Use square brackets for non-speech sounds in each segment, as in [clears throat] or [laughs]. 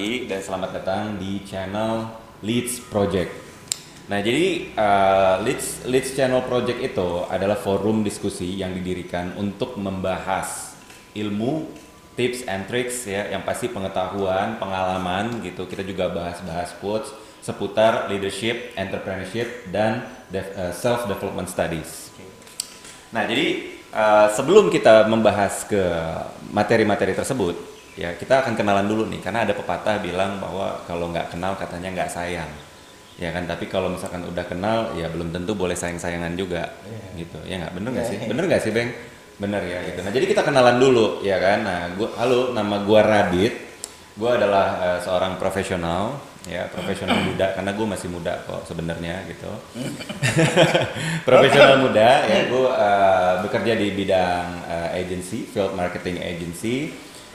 pagi dan selamat datang di channel Leads Project. Nah, jadi uh, Leads Leads Channel Project itu adalah forum diskusi yang didirikan untuk membahas ilmu, tips and tricks ya, yang pasti pengetahuan, pengalaman gitu. Kita juga bahas-bahas quotes seputar leadership, entrepreneurship dan uh, self development studies. Nah, jadi uh, sebelum kita membahas ke materi-materi tersebut, ya kita akan kenalan dulu nih karena ada pepatah bilang bahwa kalau nggak kenal katanya nggak sayang. Ya kan tapi kalau misalkan udah kenal ya belum tentu boleh sayang-sayangan juga. Yeah. gitu. Ya nggak? Bener nggak yeah. sih? iya. bener nggak sih beng? Bener ya gitu. Nah jadi kita kenalan dulu ya kan? Nah gua halo nama gua Radit. Gua adalah uh, seorang profesional ya profesional [clears throat] muda karena gue masih muda kok sebenarnya gitu. [laughs] Profesional muda ya. Gue uh, bekerja di bidang uh, agency field marketing agency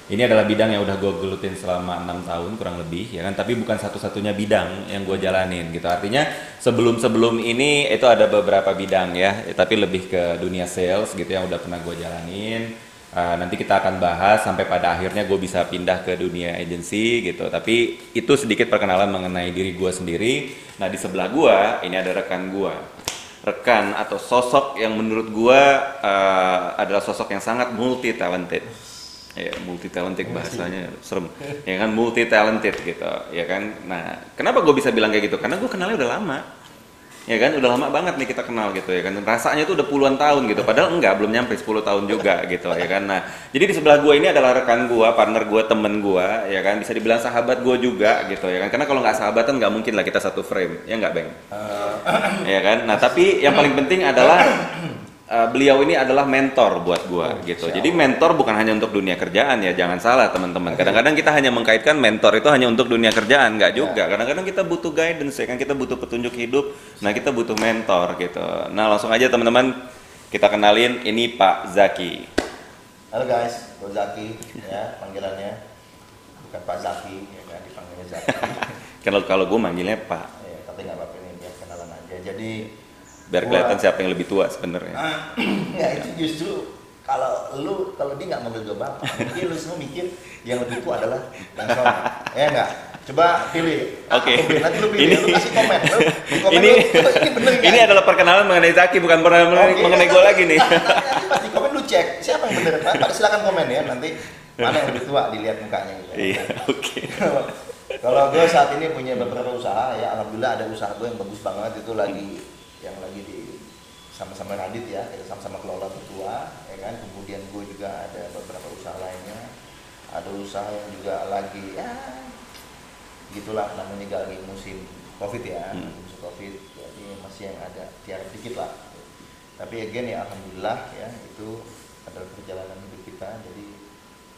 ini adalah bidang yang udah gue gelutin selama enam tahun kurang lebih ya kan? Tapi bukan satu-satunya bidang yang gue jalanin gitu. Artinya sebelum-sebelum ini itu ada beberapa bidang ya. Tapi lebih ke dunia sales gitu yang udah pernah gue jalanin. Uh, nanti kita akan bahas sampai pada akhirnya gue bisa pindah ke dunia agency gitu. Tapi itu sedikit perkenalan mengenai diri gue sendiri. Nah di sebelah gue ini ada rekan gue rekan atau sosok yang menurut gue uh, adalah sosok yang sangat multi talented ya multi talented bahasanya serem. Ya kan multi talented gitu ya kan? Nah kenapa gue bisa bilang kayak gitu? Karena gue kenalnya udah lama. Ya kan udah lama banget nih kita kenal gitu ya kan? Rasanya tuh udah puluhan tahun gitu padahal enggak belum nyampe 10 tahun juga gitu ya kan? Nah jadi di sebelah gue ini adalah rekan gue partner gue temen gue ya kan? Bisa dibilang sahabat gue juga gitu ya kan? Karena kalau nggak sahabatan nggak mungkin lah kita satu frame. Ya nggak beng uh. ya kan? Nah tapi yang paling penting adalah uh, beliau ini adalah mentor buat gua oh, gitu. Jadi mentor bukan hanya untuk dunia kerjaan ya, jangan salah teman-teman. Kadang-kadang kita hanya mengkaitkan mentor itu hanya untuk dunia kerjaan, nggak ya. juga. Kadang-kadang kita butuh guidance ya kan, kita butuh petunjuk hidup. Nah, kita butuh mentor gitu. Nah, langsung aja teman-teman kita kenalin ini Pak Zaki. Halo guys, Pak Zaki ya panggilannya bukan Pak Zaki ya kan dipanggilnya Zaki. [laughs] kalau kalau gue manggilnya Pak. Ya, tapi nggak apa-apa ini biar kenalan aja. Jadi biar kelihatan siapa yang lebih tua sebenarnya. [clears throat] ya itu justru kalau lu kalau dia nggak manggil gue bapak, [laughs] mungkin lu semua mikir yang lebih tua adalah Bang ya enggak? Coba pilih. Oke. Okay. [laughs] Nanti lu pilih, ini, lu kasih komen. Lu, komen ini, lu, ini, bener ini adalah perkenalan mengenai Zaki, bukan perkenalan okay, mengenai gue lagi nih. [laughs] Nanti komen lu cek siapa yang bener. Pak silakan komen ya nanti mana yang lebih tua dilihat mukanya gitu. Iya, oke. Okay. Kalau gue saat ini punya beberapa usaha ya, alhamdulillah ada usaha gue yang bagus banget itu lagi yang lagi di sama-sama Radit ya sama-sama kelola berdua ya kan? Kemudian gue juga ada beberapa usaha lainnya ada usaha yang juga lagi ya gitulah namanya lagi musim covid ya hmm. musim covid jadi masih yang ada tiar dikit lah. Tapi again ya alhamdulillah ya itu adalah perjalanan hidup kita jadi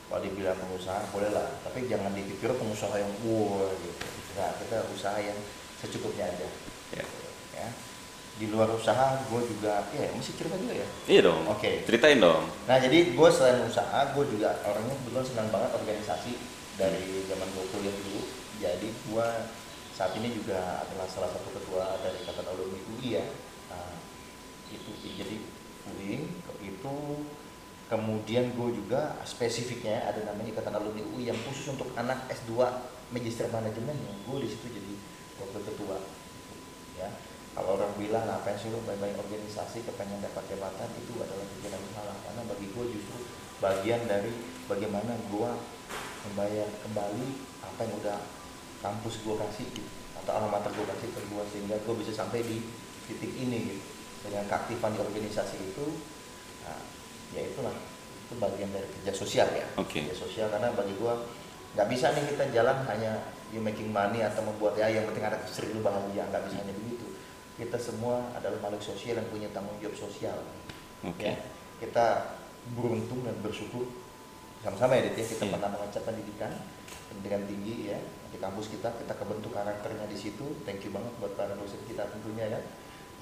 kalau dibilang pengusaha boleh lah tapi jangan dipikir pengusaha yang wow gitu. Nah kita usaha yang secukupnya aja. Ya, ya di luar usaha gue juga ya mesti cerita juga ya. Iya dong. Oke. Okay. ceritain dong. Nah jadi gue selain usaha gue juga orangnya kebetulan senang banget organisasi dari zaman gue kuliah dulu. Jadi gue saat ini juga adalah salah satu ketua dari kata alumni UI ya. Nah, itu jadi UI itu kemudian gue juga spesifiknya ada namanya ikatan alumni UI yang khusus untuk anak S2 magister manajemen. Yang gue di situ jadi wakil ketua kalau orang bilang apa yang sih lo banyak organisasi kepengen dapat jabatan? Itu adalah pikiran salah. Karena bagi gue justru bagian dari bagaimana gue membayar kembali apa yang udah kampus gue kasih gitu, atau alamat gue kasih ke gue sehingga gue bisa sampai di titik ini gitu. Dengan keaktifan di organisasi itu nah, ya itulah. Itu bagian dari kerja sosial ya. Okay. kerja sosial karena bagi gue nggak bisa nih kita jalan hanya you making money atau membuat ya yang penting ada istri lu bahagia. Nggak bisa hanya begitu kita semua adalah makhluk sosial yang punya tanggung jawab sosial. Okay. Ya, kita beruntung dan bersyukur sama-sama ya Dit ya kita yeah. pernah mengecap pendidikan pendidikan tinggi ya di kampus kita kita kebentuk karakternya di situ thank you banget buat para dosen kita tentunya ya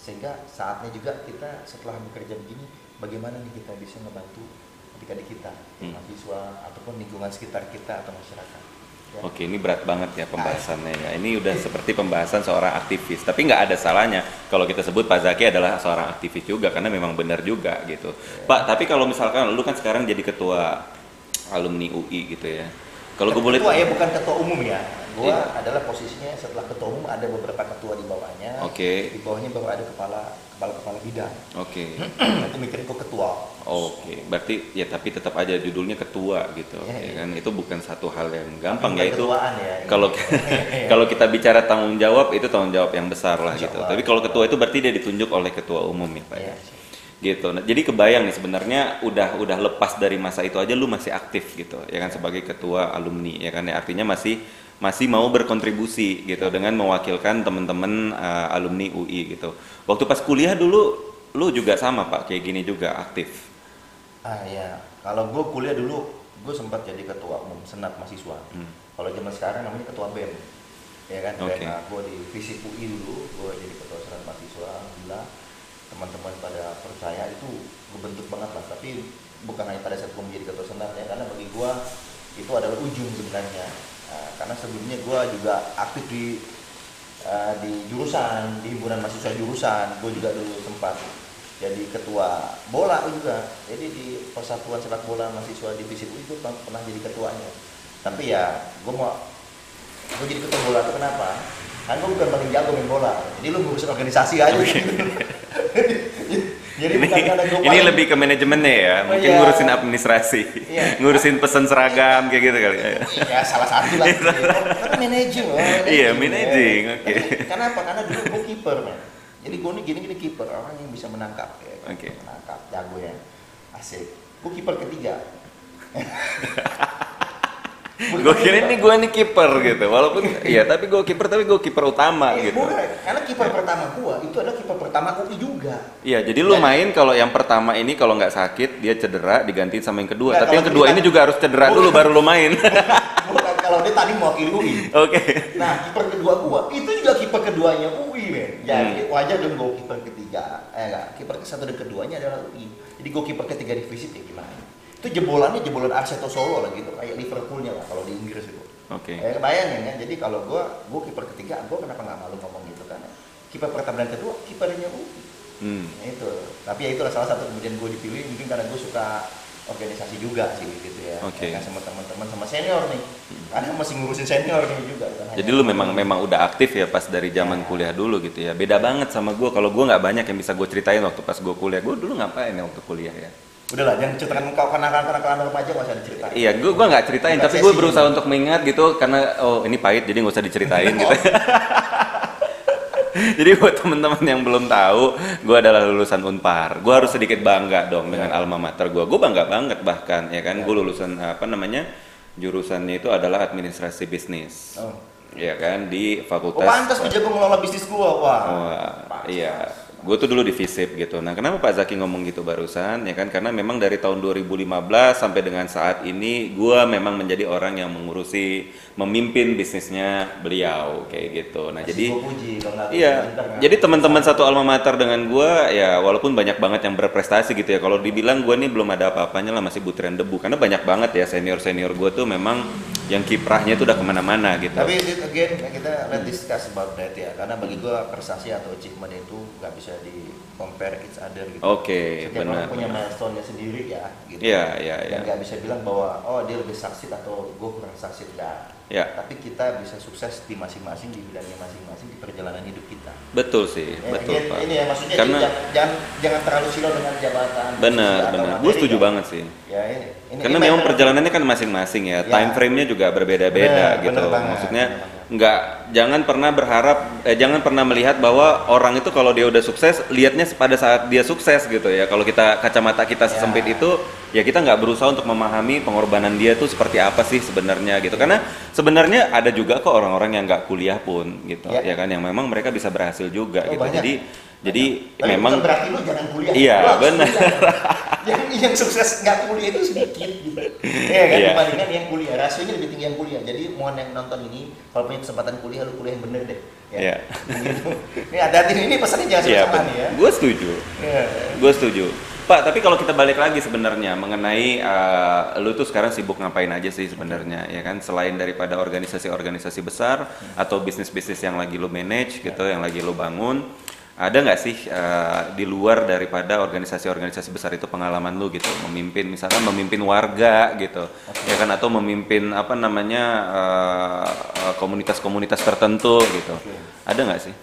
sehingga saatnya juga kita setelah bekerja begini bagaimana nih kita bisa membantu adik-adik kita hmm. mahasiswa ataupun lingkungan sekitar kita atau masyarakat Oke, ini berat banget ya pembahasannya ya. Ini udah seperti pembahasan seorang aktivis. Tapi nggak ada salahnya kalau kita sebut Pak Zaki adalah seorang aktivis juga karena memang benar juga gitu. Ya. Pak, tapi kalau misalkan lu kan sekarang jadi ketua alumni UI gitu ya. Kalau gue boleh ketua ya bukan ketua umum ya. Gua Iya. adalah posisinya setelah ketua umum ada beberapa ketua di bawahnya. Oke. Di bawahnya baru ada kepala kepala kepala bidang. Oke. Nanti mikirin kok ketua. Oke, berarti ya tapi tetap aja judulnya ketua gitu, Iya, ya iya. kan itu bukan satu hal yang gampang ya itu. ketuaan ya. Kalau [laughs] [laughs] kalau kita bicara tanggung jawab itu tanggung jawab yang besar lah gitu. Tapi kalau ketua itu berarti dia ditunjuk oleh ketua umum ya pak. Iya. ya? Gitu. Nah, jadi kebayang nih sebenarnya udah udah lepas dari masa itu aja lu masih aktif gitu, ya kan sebagai ketua alumni ya kan ya artinya masih masih mau berkontribusi gitu dengan mewakilkan teman-teman uh, alumni UI gitu. Waktu pas kuliah dulu lu juga sama pak kayak gini juga aktif. Ah ya, kalau gue kuliah dulu, gue sempat jadi ketua umum senat mahasiswa. Hmm. Kalau zaman sekarang namanya ketua BEM, ya kan? Oke. Karena gue di Visip UI dulu, gue jadi ketua senat mahasiswa. Alhamdulillah, teman-teman pada percaya itu gue bentuk banget lah. Tapi bukan hanya pada saat gue menjadi ketua senat ya, karena bagi gue itu adalah ujung sebenarnya. Nah, karena sebelumnya gue juga aktif di eh, di jurusan, di himpunan mahasiswa jurusan, gue juga dulu sempat jadi ketua bola juga. Jadi di persatuan sepak bola mahasiswa divisi itu pernah jadi ketuanya. Tapi ya gue mau gue jadi ketua bola itu kenapa? Kan gue bukan paling jago main bola. Jadi lu ngurusin organisasi aja [laughs] jadi ini, bukan karena gue ini lebih ke manajemennya ya, Oh, mungkin iya. ngurusin administrasi, Iya. [laughs] ngurusin pesan seragam kayak gitu kali. ya. ya salah satu lah gitu. karena managing loh Iya, managing, ya. oke. Tapi kenapa karena dulu gue kiper man jadi gue nih gini gini kiper orang yang bisa menangkap ya? Oke. menangkap jago ya asik gue kiper ketiga [laughs] Gue kira ini gue nih kiper gitu, walaupun iya tapi gue kiper tapi gue kiper utama Eh, gitu. bukan, karena kiper pertama gua itu adalah kiper pertama UI juga. Iya, jadi lu main kalau yang pertama ini kalau nggak sakit dia cedera digantiin sama yang kedua, Nggak, tapi yang kedua ini juga harus cedera dulu baru lu main. [laughs] Bukan kalau dia tadi mewakili UI. Oke. Nah, kiper kedua gua itu juga kiper keduanya UI, men. Jadi Hmm. wajar dong gua kiper ketiga. Eh enggak, kiper ke satu dan keduanya adalah UI. Jadi gua kiper ketiga di Visip ya gimana? Itu jebolannya jebolan Arseto Solo lah gitu, kayak Liverpoolnya lah kalau di Inggris itu. Oke. Eh, bayangin ya, jadi kalau gua gua kiper ketiga, gua kenapa nggak malu ngomong gitu kan? Kiper pertama dan kedua kipernya UI. Hmm. Nah, itu tapi ya itulah salah satu kemudian gue dipilih mungkin karena gue suka organisasi juga sih gitu ya Oke. Ya kan, sama teman-teman sama senior nih karena masih ngurusin senior nih juga hanya- Jadi lu memang memang udah aktif ya pas dari zaman Ya. kuliah dulu gitu ya. Beda banget sama gue. Kalau gue nggak banyak yang bisa gue ceritain waktu pas gue kuliah. Gue dulu ngapain ya waktu kuliah ya? Udahlah jangan ceritakan kau kenakalan remaja nggak usah diceritain Iya, gue gua nggak ceritain, tapi gue berusaha untuk mengingat gitu karena oh ini pahit jadi nggak usah diceritain [laughs] gitu. [laughs] jadi buat teman-teman yang belum tahu, gue adalah lulusan Unpar. Gue harus sedikit bangga dong dengan Ya. alma mater gue. Gue bangga banget bahkan ya kan. Ya. Gue lulusan apa namanya jurusannya itu adalah administrasi bisnis. oh, Ya kan di oh fakultas. pantas gue jago ngelola bisnis gua wah Wah, Pantas. iya. Gue tuh dulu di FISIP gitu. Nah, kenapa Pak Zaki ngomong gitu barusan? Ya kan karena memang dari tahun 2015 sampai dengan saat ini gue memang menjadi orang yang mengurusi memimpin bisnisnya beliau kayak gitu. Nah, Masih jadi puji Iya, jadi teman-teman satu alma mater dengan gue ya walaupun banyak banget yang berprestasi gitu ya. Kalau dibilang gue nih belum ada apa-apanya lah masih butiran debu karena banyak banget ya senior senior gue tuh memang yang kiprahnya tuh udah ke mana-mana gitu. tapi it- again kita let's discuss about that ya karena bagi gua prestasi atau achievement itu nggak bisa di compare each other gitu Oke, setiap benar. orang punya milestone-nya sendiri ya gitu Iya, iya, iya. dan nggak bisa bilang bahwa oh dia lebih saksit atau gue kurang saksit nggak Ya. tapi kita bisa sukses di masing-masing di bidangnya masing-masing di perjalanan hidup kita Betul sih, Ya, betul again, Pak. ini ya maksudnya Karena jangan, jangan jangan terlalu silau dengan jabatan benar, benar. Gue setuju ya. banget sih. ya ini, ini Karena ini memang perjalanannya kan masing-masing ya, Ya. time frame-nya juga berbeda-beda gitu. bener banget, Maksudnya bener. Nggak jangan pernah berharap eh, jangan pernah melihat bahwa orang itu kalau dia udah sukses lihatnya pada saat dia sukses gitu ya. Kalau kita kacamata kita sesempit Ya. itu ya kita nggak berusaha untuk memahami pengorbanan dia tuh seperti apa sih sebenarnya gitu. Karena sebenarnya ada juga kok orang-orang yang nggak kuliah pun gitu Ya. ya kan yang memang mereka bisa berhasil juga Oh, gitu. banyak. Jadi jadi Tapi memang berarti lu jangan kuliah. Iya, kuliah. yang yang sukses nggak kuliah itu sedikit gitu. Iya kan Iya. dibandingkan yang kuliah. Rasionya lebih tinggi yang kuliah. Jadi mohon yang nonton ini kalau punya kesempatan kuliah lu kuliah yang bener deh. Iya. Gitu. [laughs] Ini hati-hati ini pesannya jangan Iya, sama nih ya. gue setuju. Iya. Gue setuju. Pak, tapi kalau kita balik lagi sebenarnya mengenai uh, lu tuh sekarang sibuk ngapain aja sih sebenarnya ya kan selain daripada organisasi-organisasi besar atau bisnis-bisnis yang lagi lu manage gitu, yang lagi lu bangun. Ada nggak sih uh, di luar daripada organisasi-organisasi besar itu pengalaman lu gitu memimpin misalkan memimpin warga gitu okay. ya kan atau memimpin apa namanya uh, uh, komunitas-komunitas tertentu gitu okay. ada nggak sih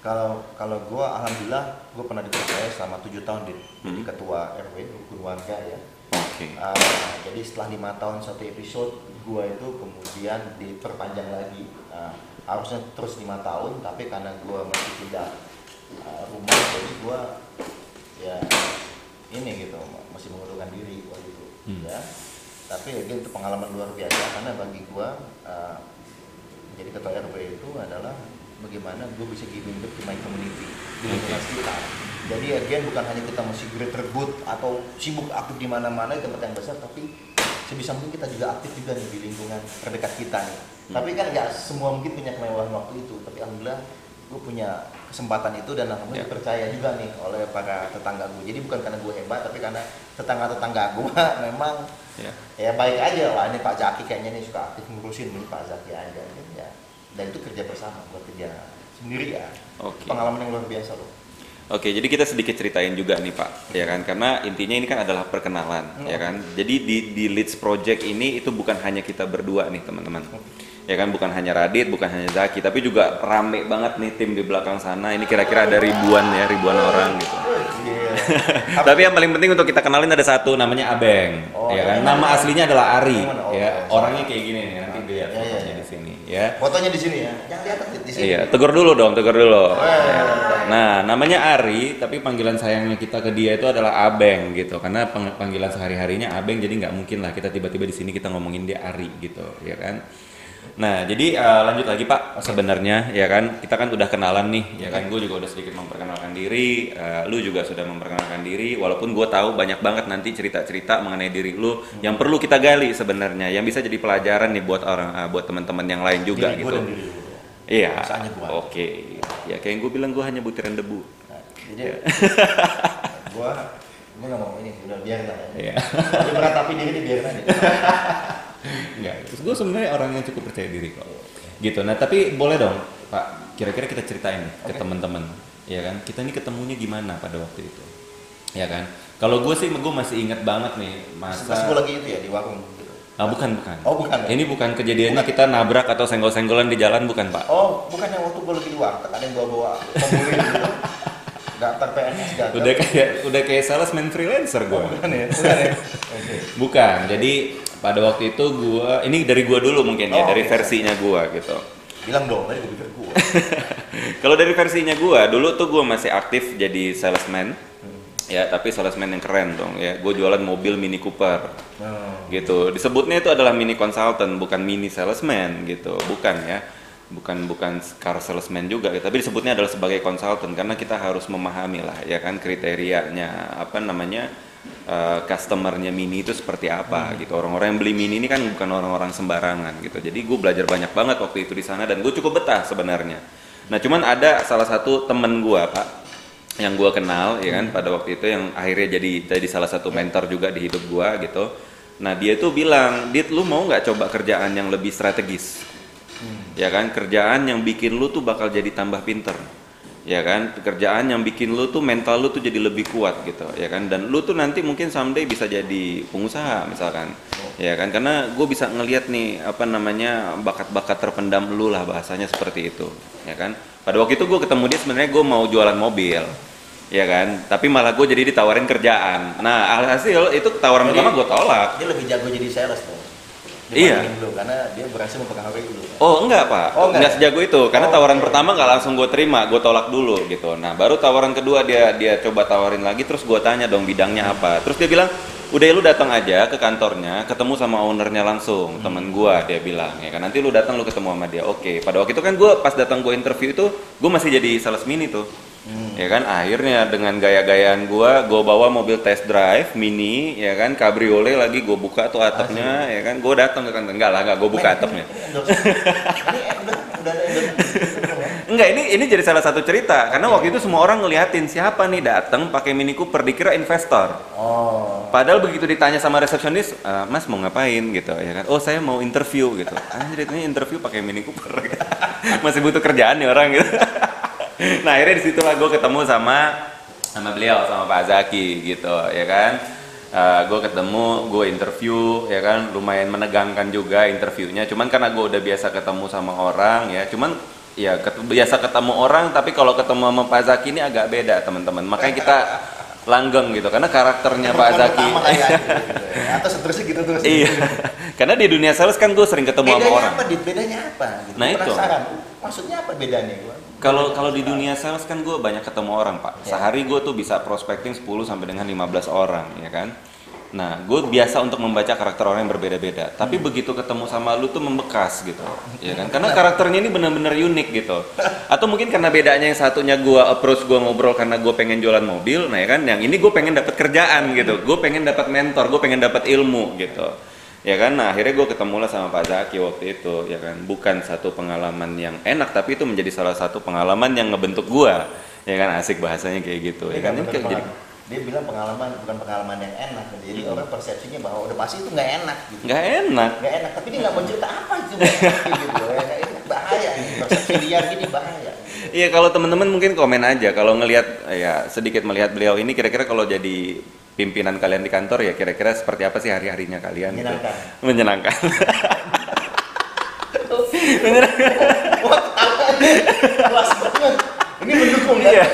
kalau kalau gue alhamdulillah gue pernah dipercaya selama tujuh tahun di, hmm. jadi ketua rw rukun warga ya Okay. Uh, jadi setelah lima tahun satu episode, gue itu kemudian diperpanjang lagi. Uh, harusnya terus lima tahun, tapi karena gue masih tidak uh, rumah, jadi gue ya ini gitu masih mengundurkan diri waktu itu. Hmm. Ya. Tapi lagi itu pengalaman luar biasa karena bagi gue uh, menjadi ketua RW itu adalah bagaimana gue bisa giving back to my community di lingkungan sekitar jadi again bukan hanya kita masih great rebut atau sibuk aktif di mana-mana di tempat yang besar tapi sebisa mungkin kita juga aktif juga nih di lingkungan terdekat kita nih hmm. tapi kan nggak semua mungkin punya kemewahan waktu itu tapi alhamdulillah gue punya kesempatan itu dan alhamdulillah yeah. dipercaya juga nih oleh para tetangga gue jadi bukan karena gue hebat tapi karena tetangga-tetangga gue [laughs] memang yeah. ya baik aja lah ini Pak Zaki kayaknya nih suka aktif ngurusin ini Pak Zaki aja ya dan itu kerja bersama buat kerja sendiri ya okay. pengalaman yang luar biasa loh Oke, jadi kita sedikit ceritain juga nih Pak, ya kan? Karena intinya ini kan adalah perkenalan, hmm. ya kan? Jadi di di Leads Project ini itu bukan hanya kita berdua nih teman-teman, ya kan? Bukan hanya Radit, bukan hanya Zaki, tapi juga rame banget nih tim di belakang sana. Ini kira-kira ada ribuan ya, ribuan orang gitu. tapi yang paling penting untuk kita kenalin ada satu, namanya Abeng, oh, ya kan? Nama aslinya adalah Ari, oh, ya. Orangnya kayak gini nih, nanti dilihat ya, ya, ya. di sini, ya. Fotonya di sini ya, yang di atas di sini. Iya, tegur dulu dong, tegur dulu. Oh, ya, ya. Nah, namanya Ari, tapi panggilan sayangnya kita ke dia itu adalah Abeng gitu. Karena panggilan sehari-harinya Abeng, jadi nggak mungkin lah kita tiba-tiba di sini kita ngomongin dia Ari gitu, ya kan? Nah, jadi uh, lanjut lagi Pak, sebenarnya ya kan kita kan udah kenalan nih, ya kan gue juga udah sedikit memperkenalkan diri, uh, lu juga sudah memperkenalkan diri, walaupun gue tahu banyak banget nanti cerita-cerita mengenai diri lu hmm. yang perlu kita gali sebenarnya, yang bisa jadi pelajaran nih buat orang, uh, buat teman-teman yang lain juga diri gitu. Iya. Oke. Okay. Ya kayak yang gue bilang gue hanya butiran debu. Nah, jadi ya. gue gue gak mau ini udah biarin aja. Iya. Tapi meratapi diri biarin aja. [laughs] Enggak. Terus gue sebenarnya orang yang cukup percaya diri kok. Gitu. Nah tapi boleh dong Pak. Kira-kira kita ceritain okay. ke teman-teman. Ya kan. Kita ini ketemunya gimana pada waktu itu. Ya kan. Kalau gue sih gue masih inget banget nih masa. Pas gue lagi itu ya di warung Ah, bukan, bukan. Oh, bukan. Ya? Ini bukan kejadiannya bukan. kita nabrak atau senggol-senggolan di jalan, bukan, Pak? Oh, bukan yang waktu gue lagi di warteg, ada yang bawa-bawa gitu. [laughs] Daftar PNS gagal. Udah kayak udah kayak salesman freelancer gue. Oh, bukan ya? Bukan ya? Okay. [laughs] Bukan. Jadi pada waktu itu gue, ini dari gue dulu mungkin ya, oh, dari okay. versinya gue gitu. Bilang dong, tadi gue pikir gue. [laughs] Kalau dari versinya gue, dulu tuh gue masih aktif jadi salesman ya tapi salesman yang keren dong ya gue jualan mobil mini Cooper oh. gitu disebutnya itu adalah mini consultant bukan mini salesman gitu bukan ya bukan bukan car salesman juga ya. tapi disebutnya adalah sebagai consultant karena kita harus memahami lah ya kan kriterianya apa namanya uh, customernya mini itu seperti apa hmm. gitu. Orang-orang yang beli mini ini kan bukan orang-orang sembarangan gitu. Jadi gue belajar banyak banget waktu itu di sana dan gue cukup betah sebenarnya. Nah cuman ada salah satu temen gue pak yang gue kenal ya kan pada waktu itu yang akhirnya jadi jadi salah satu mentor juga di hidup gue gitu. Nah dia itu bilang dit lu mau nggak coba kerjaan yang lebih strategis hmm. ya kan kerjaan yang bikin lu tuh bakal jadi tambah pinter. Ya kan pekerjaan yang bikin lu tuh mental lu tuh jadi lebih kuat gitu ya kan. Dan lu tuh nanti mungkin someday bisa jadi pengusaha misalkan. Oh. ya kan karena gue bisa ngelihat nih apa namanya bakat-bakat terpendam lu lah bahasanya seperti itu ya kan. Pada waktu itu gue ketemu dia sebenarnya gue mau jualan mobil ya kan. Tapi malah gue jadi ditawarin kerjaan. Nah alhasil itu tawaran pertama gue tolak. dia lebih jago jadi sales tuh iya. Lu karena dia berhasil mempengaruhi lu. Oh enggak pak. Oh, enggak, enggak sejago itu. Karena oh, tawaran okay. pertama nggak langsung gue terima gue tolak dulu gitu. Nah baru tawaran kedua dia dia coba tawarin lagi terus gue tanya dong bidangnya apa. Terus dia bilang udah lu datang aja ke kantornya ketemu sama ownernya langsung hmm. temen gue dia bilang ya kan. Nanti lu datang lu ketemu sama dia. Oke pada waktu itu kan gue pas datang gue interview itu gue masih jadi sales mini tuh Hmm. Ya kan akhirnya dengan gaya-gayaan gua, gua bawa mobil test drive mini, ya kan cabriolet lagi gua buka tuh atapnya, Asli. ya kan gua datang ke kantor enggak lah, enggak gua buka atapnya. enggak, ini ini jadi salah satu cerita karena waktu itu semua orang ngeliatin siapa nih datang pakai Mini Cooper dikira investor. Oh. Padahal begitu ditanya sama resepsionis, e, Mas mau ngapain gitu ya kan? Oh, saya mau interview gitu. Anjir ini interview pakai Mini Cooper. [laughs] Masih butuh kerjaan nih orang gitu. Nah akhirnya di situlah gue ketemu sama sama beliau sama Pak Zaki gitu ya kan? Uh, gue ketemu gue interview ya kan? Lumayan menegangkan juga interviewnya. Cuman karena gue udah biasa ketemu sama orang ya. Cuman ya ket, biasa ketemu orang tapi kalau ketemu sama Pak Zaki ini agak beda teman-teman. Makanya kita langgeng gitu karena karakternya Pak Zaki. ya. [laughs] atau seterusnya gitu terus. Iya. Karena di dunia sales kan gue sering ketemu sama bedanya orang. apa Dit? bedanya apa? Gitu. Nah, itu. maksudnya apa bedanya gua Kalau kalau di dunia sales kan gue banyak ketemu orang pak. Ya. Sehari gue tuh bisa prospecting 10 sampai dengan 15 orang, ya kan. Nah, gue biasa untuk membaca karakter orang yang berbeda-beda. Tapi begitu ketemu sama lu tuh membekas gitu, ya kan? Karena karakternya ini benar-benar unik gitu. Atau mungkin karena bedanya yang satunya gue approach gue ngobrol karena gue pengen jualan mobil, nah ya kan? Yang ini gue pengen dapat kerjaan gitu. Gue pengen dapat mentor, gue pengen dapat ilmu gitu ya kan? Nah akhirnya gue ketemu lah sama Pak Zaki waktu itu ya kan? Bukan satu pengalaman yang enak tapi itu menjadi salah satu pengalaman yang ngebentuk gue ya kan? Asik bahasanya kayak gitu ya Dia kan? nggak Ini kayak jadi dia bilang pengalaman bukan pengalaman yang enak. Jadi Hmm. orang persepsinya bahwa udah pasti itu nggak enak gitu. Nggak enak. Nggak enak tapi dia nggak mau cerita apa itu [laughs] gitu ya. Bahaya persepsi liar gini bahaya. Iya kalau teman-teman mungkin komen aja. Kalau ngelihat ya sedikit melihat beliau ini kira-kira kalau jadi pimpinan kalian di kantor ya kira-kira seperti apa sih hari-harinya kalian gitu. Menyenangkan. menyenangkan ini mendukung ya Iya.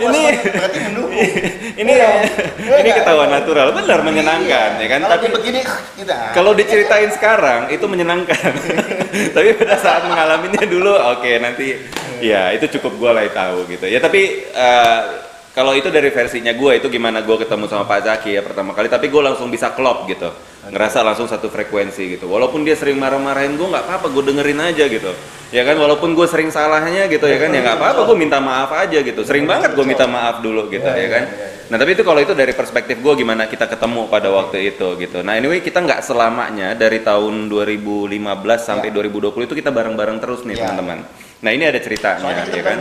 Ini- banget berarti mendukung [laughs] ini Iya. ini Iya, ketahuan iya. natural benar menyenangkan ya kan tapi begini kita Kalau diceritain sekarang itu menyenangkan, [laughs] tapi pada saat mengalaminya dulu, oke nanti ya itu cukup gue lah tahu gitu. Ya tapi eh, kalau itu dari versinya gue itu gimana gue ketemu sama Pak Zaki ya pertama kali, tapi gue langsung bisa klop gitu, ngerasa langsung satu frekuensi gitu. Walaupun dia sering marah-marahin gue nggak apa-apa, gue dengerin aja gitu. Ya kan walaupun gue sering salahnya gitu ya kan ya nggak apa-apa, gue minta maaf aja gitu. Sering banget gue minta maaf dulu gitu Iya, ya iya, kan. iya. Nah tapi itu kalau itu dari perspektif gue gimana kita ketemu pada waktu itu gitu. Nah anyway kita nggak selamanya dari tahun 2015 sampai 2020 itu kita bareng-bareng terus nih teman-teman. Nah ini ada ceritanya soalnya kita ya kan.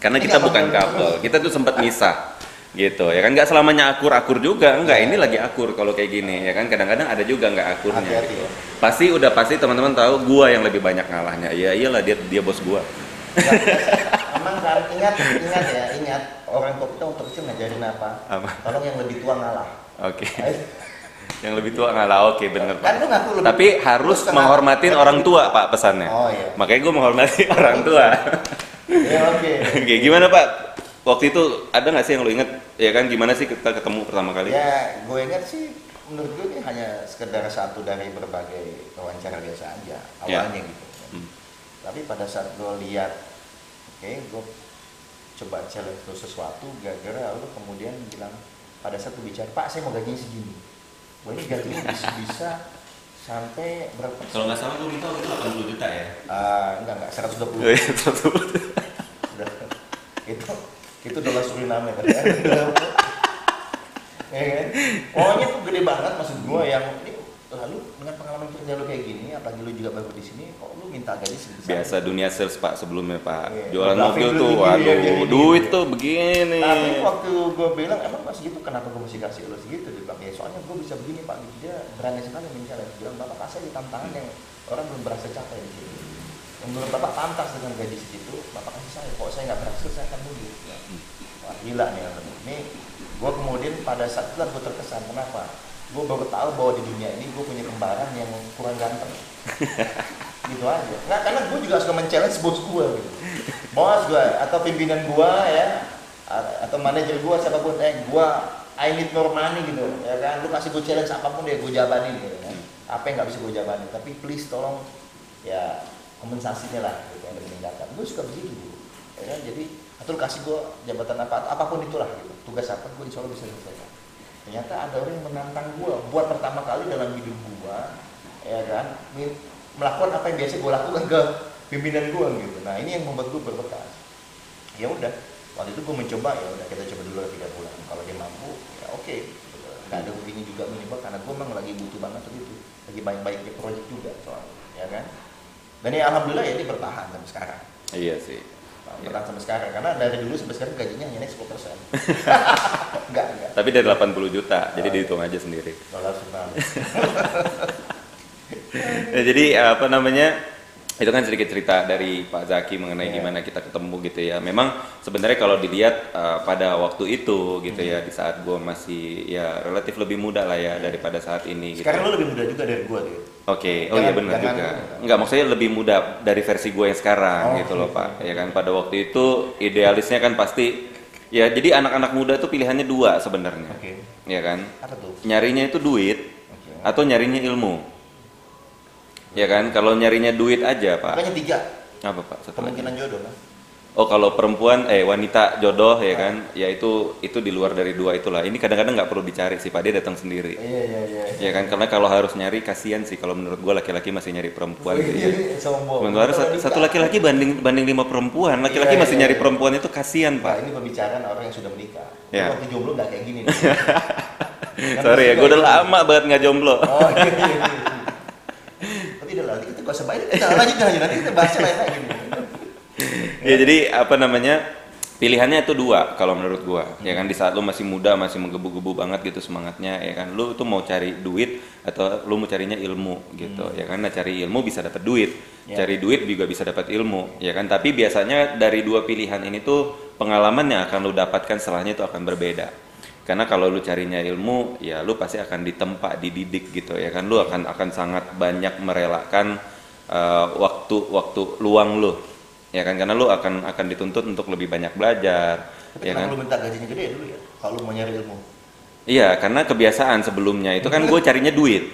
Karena kita nggak bukan couple kita tuh sempat misah gitu ya kan nggak selamanya akur-akur juga enggak ini lagi akur kalau kayak gini ya kan kadang-kadang ada juga nggak akurnya Hati-hati gitu. ya. pasti udah pasti teman-teman tahu gua yang lebih banyak ngalahnya ya iyalah dia dia bos gua Emang kan ingat ingat ya ingat orang tua kita untuk kecil ngajarin apa? Apa? Tolong yang lebih tua ngalah. oke Ayo. yang lebih tua ngalah oke bener pak Kan lu ngaku lebih tapi harus menghormatin orang tua pak pesannya Oh iya. makanya gue menghormati [laughs] orang tua Ya oke. [laughs] oke gimana pak waktu itu ada nggak sih yang lu inget ya kan gimana sih kita ketemu pertama kali Ya gue ingat sih menurut gue ini hanya sekedar satu dari berbagai wawancara biasa aja awalnya gitu. Hmm. Tapi pada saat gue lihat, oke gue coba challenge lu sesuatu, gara-gara lu kemudian bilang pada saat gue bicara, Pak saya mau gajinya segini. Gue ini gajinya bisa, bisa sampai berapa? kalau nggak salah gue minta waktu itu 80 juta ya Ah, enggak enggak 120 Iya, 120. Udah. itu itu dolar Suriname kan ya kan pokoknya tuh gede banget maksud gua yang ini lalu dengan pengalaman kerja lu kayak gini apalagi lu juga baru di sini kok lu minta gaji sebesar biasa dunia sales pak sebelumnya pak. Iya. jualan mobil tuh gini, waduh ya, gini, duit gini. tuh begini. Tapi waktu gua bilang emang pas gitu kenapa gua mesti kasih lu segitu? Dia bilang ya soalnya gua bisa begini pak. Gitu dia berani sekali mencari bilang bapak kasih di tantangan yang orang belum berhasil capai di sini. Yang menurut bapak pantas dengan gaji segitu bapak kasih saya. Kok saya nggak berhasil saya akan mundur. Ya. wah gila nih ini gue kemudian pada saat itu gue terkesan kenapa gue baru tahu bahwa di dunia ini gue punya kembaran yang kurang ganteng. [laughs] Gitu aja. Nggak karena gue juga suka men-challenge bos gue gitu. Bos gue atau pimpinan gue ya atau manajer gue siapa pun eh gue I need more money gitu ya kan. Lu kasih gue challenge apa pun deh gue jabanin gitu kan. Apa yang nggak bisa gue jabanin tapi please tolong ya kompensasinya lah gitu yang meningkatkan. Gue suka begitu gitu. ya kan. Jadi atau lu kasih gue jabatan apa apa pun itulah gitu. Tugas apa gue insya Allah bisa selesaikan ternyata ada orang yang menantang gue buat pertama kali dalam hidup gue ya kan melakukan apa yang biasa gue lakukan ke pimpinan gue gitu. Nah ini yang membuat gue berbekas. Ya udah waktu itu gue mencoba ya udah kita coba dulu tiga bulan. Kalau dia mampu ya oke. Gitu. nggak ada ruginya juga mencoba karena gue memang lagi butuh banget itu. Lagi baik-baiknya proyek juga soalnya ya kan. Dan ya alhamdulillah ya dia bertahan sampai sekarang. Iya sih bertahan sampai sekarang karena dari dulu sampai sekarang gajinya hanya naik 10% [laughs] enggak enggak. Tapi dari 80 juta jadi Oh, iya. dihitung aja sendiri. Dolar ya, [laughs] jadi apa namanya itu kan sedikit cerita dari Pak Zaki mengenai Iya. gimana kita ketemu gitu ya. Memang sebenarnya kalau dilihat uh, pada waktu itu gitu ya di saat gue masih ya relatif lebih muda lah ya daripada saat ini. Gitu. Sekarang lu lebih muda juga dari gua tuh. Oke, oh Jangan- iya benar juga. Enggak maksudnya lebih muda dari versi gue yang sekarang Oh, gitu loh gitu. Pak. Ya kan pada waktu itu idealisnya kan pasti ya jadi anak-anak muda tuh pilihannya dua sebenarnya. Oke. Ya kan? Apa tuh? Nyarinya itu duit Oke. atau nyarinya ilmu. Ya kan? Kalau nyarinya duit aja, Pak. Makanya tiga Apa, Pak? Satu lagi. kemungkinan jodoh kan. Oh kalau perempuan eh wanita jodoh ya kan ya itu itu di luar dari dua itulah ini kadang-kadang nggak perlu dicari sih pak dia datang sendiri Iya iya iya. ya kan karena kalau harus nyari kasihan sih kalau menurut gua laki-laki masih nyari perempuan gitu ya Iya, Sombong. sementara satu, laki-laki banding banding lima perempuan laki-laki Iya, masih iya, nyari iya. perempuan itu kasihan Pak, pak ini pembicaraan orang yang sudah menikah. Ya. Waktu jomblo nggak kayak gini. nih. [laughs] Kan sorry ya gua udah itu. lama banget nggak jomblo Oh iya iya. iya. Lah, kita lanjut aja nanti kita bahas lain lagi. ya jadi apa namanya pilihannya itu dua kalau menurut gua ya kan? Di saat lu masih muda masih menggebu-gebu banget gitu semangatnya ya kan? Lu tuh mau cari duit atau lu mau carinya ilmu gitu ya kan? Nah cari ilmu bisa dapat duit Ya. cari duit juga bisa dapat ilmu ya kan? Tapi biasanya dari dua pilihan ini tuh pengalaman yang akan lu dapatkan setelahnya itu akan berbeda. Karena kalau lu carinya ilmu ya lu pasti akan ditempa dididik gitu ya kan? Lu akan akan sangat banyak merelakan eh, waktu waktu luang lu ya kan karena lu akan akan dituntut untuk lebih banyak belajar Tapi ya kan lu minta gajinya gede dulu ya? Kalau mau nyari ilmu. iya karena kebiasaan sebelumnya itu kan gue carinya duit [laughs]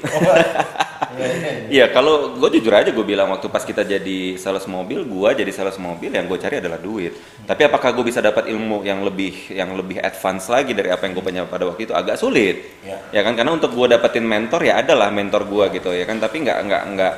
Oh, iya, iya. iya kalau gue jujur aja gue bilang waktu pas kita jadi sales mobil gue jadi sales mobil yang gue cari adalah duit tapi apakah gue bisa dapat ilmu yang lebih yang lebih advance lagi dari apa yang gue punya pada waktu itu agak sulit Ya. ya kan karena untuk gue dapetin mentor ya adalah mentor gue gitu ya kan tapi nggak nggak nggak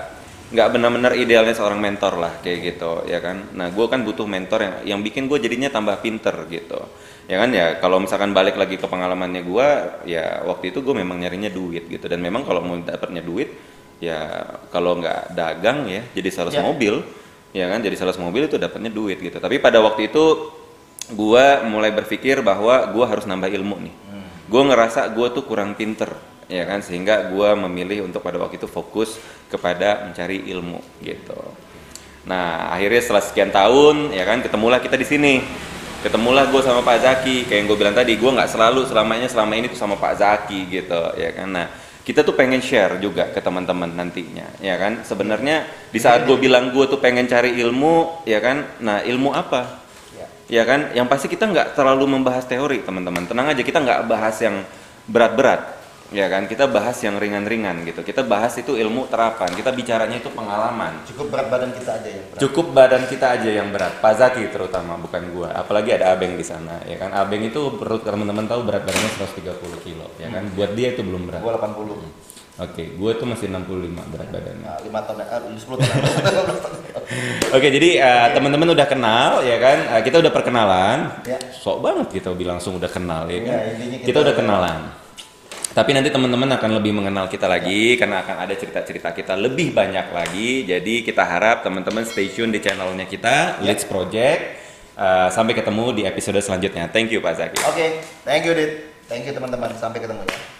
nggak benar-benar idealnya seorang mentor lah kayak gitu ya kan? Nah gue kan butuh mentor yang yang bikin gue jadinya tambah pinter gitu. Ya kan? Ya kalau misalkan balik lagi ke pengalamannya gue ya waktu itu gue memang nyarinya duit gitu. Dan memang kalau mau dapatnya duit ya kalau nggak dagang ya jadi sales Ya. mobil ya kan? Jadi sales mobil itu dapatnya duit gitu. Tapi pada waktu itu gue mulai berpikir bahwa gue harus nambah ilmu nih. Gue ngerasa gue tuh kurang pinter ya kan? Sehingga gue memilih untuk pada waktu itu fokus kepada mencari ilmu gitu. Nah akhirnya setelah sekian tahun ya kan ketemulah kita di sini. Ketemulah gue sama Pak Zaki. Kayak yang gue bilang tadi gue nggak selalu selamanya selama ini tuh sama Pak Zaki gitu ya kan? Nah kita tuh pengen share juga ke teman-teman nantinya ya kan? Sebenarnya di saat gue bilang gue tuh pengen cari ilmu ya kan? Nah ilmu apa? Ya. ya kan? Yang pasti kita nggak terlalu membahas teori teman-teman. Tenang aja kita nggak bahas yang berat-berat ya kan kita bahas yang ringan-ringan gitu kita bahas itu ilmu terapan kita bicaranya itu pengalaman Cukup berat badan kita aja yang berat. cukup badan kita aja yang berat Pak Zaki terutama bukan gua apalagi ada Abeng di sana ya kan Abeng itu perut teman-teman tahu berat badannya 130 kilo ya kan buat dia itu belum berat Gua oke 80. gua tuh masih 65 berat badannya Nah, 5 tahun, eh, 10 tahun. [laughs] Oke, jadi uh, teman-teman udah kenal ya kan? Uh, kita udah perkenalan. Ya. Sok banget kita bilang langsung udah kenal ya kan? Ya, kita, kita udah- kenalan. Tapi nanti teman-teman akan lebih mengenal kita lagi karena akan ada cerita-cerita kita lebih banyak lagi. Jadi kita harap teman-teman stay tune di channelnya kita Leads Project. Uh, sampai ketemu di episode selanjutnya. Thank you Pak Zaki. Oke, thank you Dit. Thank you teman-teman. Sampai ketemu ya.